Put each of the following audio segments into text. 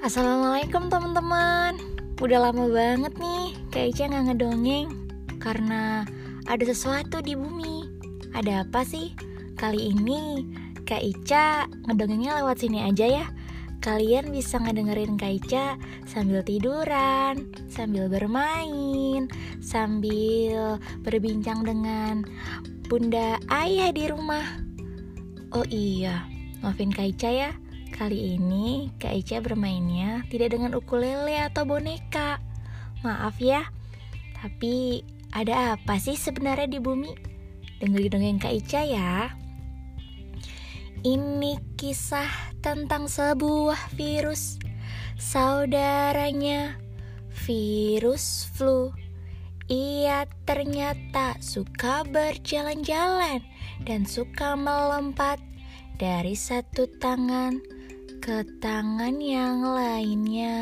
Assalamualaikum teman-teman. Udah lama banget nih Kak Ica gak ngedongeng. Karena ada sesuatu di bumi. Ada apa sih? Kali ini Kak Ica ngedongengnya lewat sini aja ya. Kalian bisa ngedengerin Kak Ica sambil tiduran, sambil bermain, sambil berbincang dengan bunda ayah di rumah. Oh iya, maafin Kak Ica ya Kali ini Kak Ica bermainnya tidak dengan ukulele atau boneka. Maaf ya, tapi ada apa sih sebenarnya di bumi? Dengerin dongeng Kak Ica ya. Ini kisah tentang sebuah virus. Saudaranya virus flu. Ia ternyata suka berjalan-jalan dan suka melompat dari satu tangan ke tangan yang lainnya.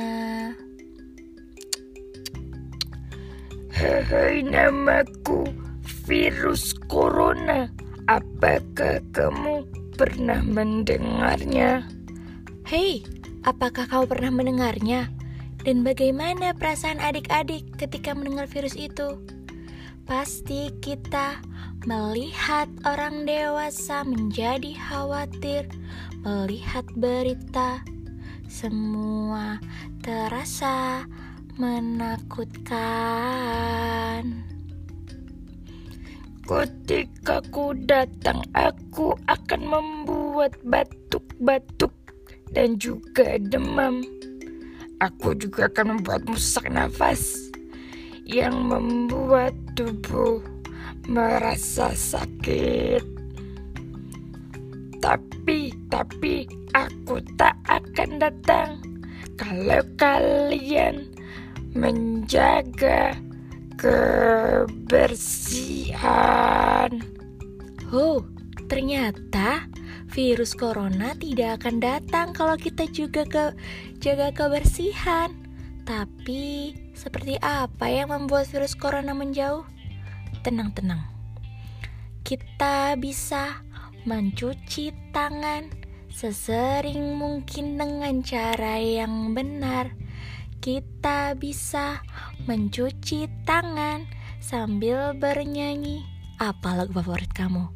Hai namaku virus corona. Apakah kamu pernah mendengarnya? Hei, apakah kau pernah mendengarnya? Dan bagaimana perasaan adik-adik ketika mendengar virus itu? Pasti kita melihat orang dewasa menjadi khawatir melihat berita, semua terasa menakutkan. Ketika ku datang, aku akan membuat batuk-batuk dan juga demam. Aku juga akan membuat musak nafas yang membuat tubuh merasa sakit. Tapi, tapi aku tak akan datang kalau kalian menjaga kebersihan. Oh, ternyata virus corona tidak akan datang kalau kita juga ke jaga kebersihan. Tapi seperti apa yang membuat virus corona menjauh? Tenang-tenang. Kita bisa mencuci tangan sesering mungkin dengan cara yang benar. Kita bisa mencuci tangan sambil bernyanyi. Apa lagu favorit kamu?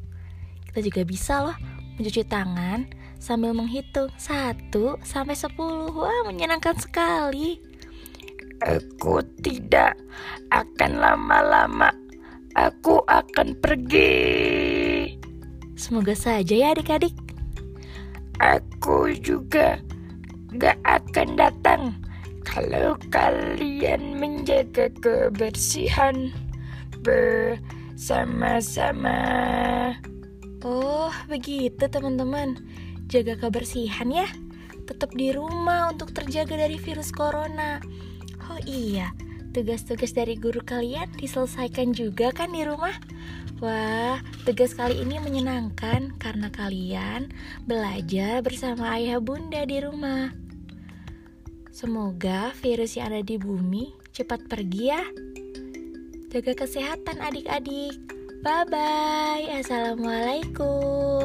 Kita juga bisa loh mencuci tangan sambil menghitung 1 sampai 10. Wah, menyenangkan sekali. Aku tidak akan lama-lama. Aku akan pergi. Semoga saja ya adik-adik. Aku juga gak akan datang kalau kalian menjaga kebersihan bersama-sama. Oh, begitu teman-teman. Jaga kebersihan ya. Tetap di rumah untuk terjaga dari virus corona. Oh iya, tugas-tugas dari guru kalian diselesaikan juga kan di rumah? Wah, tugas kali ini menyenangkan karena kalian belajar bersama ayah bunda di rumah. Semoga virus yang ada di bumi cepat pergi ya. Jaga kesehatan adik-adik. Bye bye. Assalamualaikum.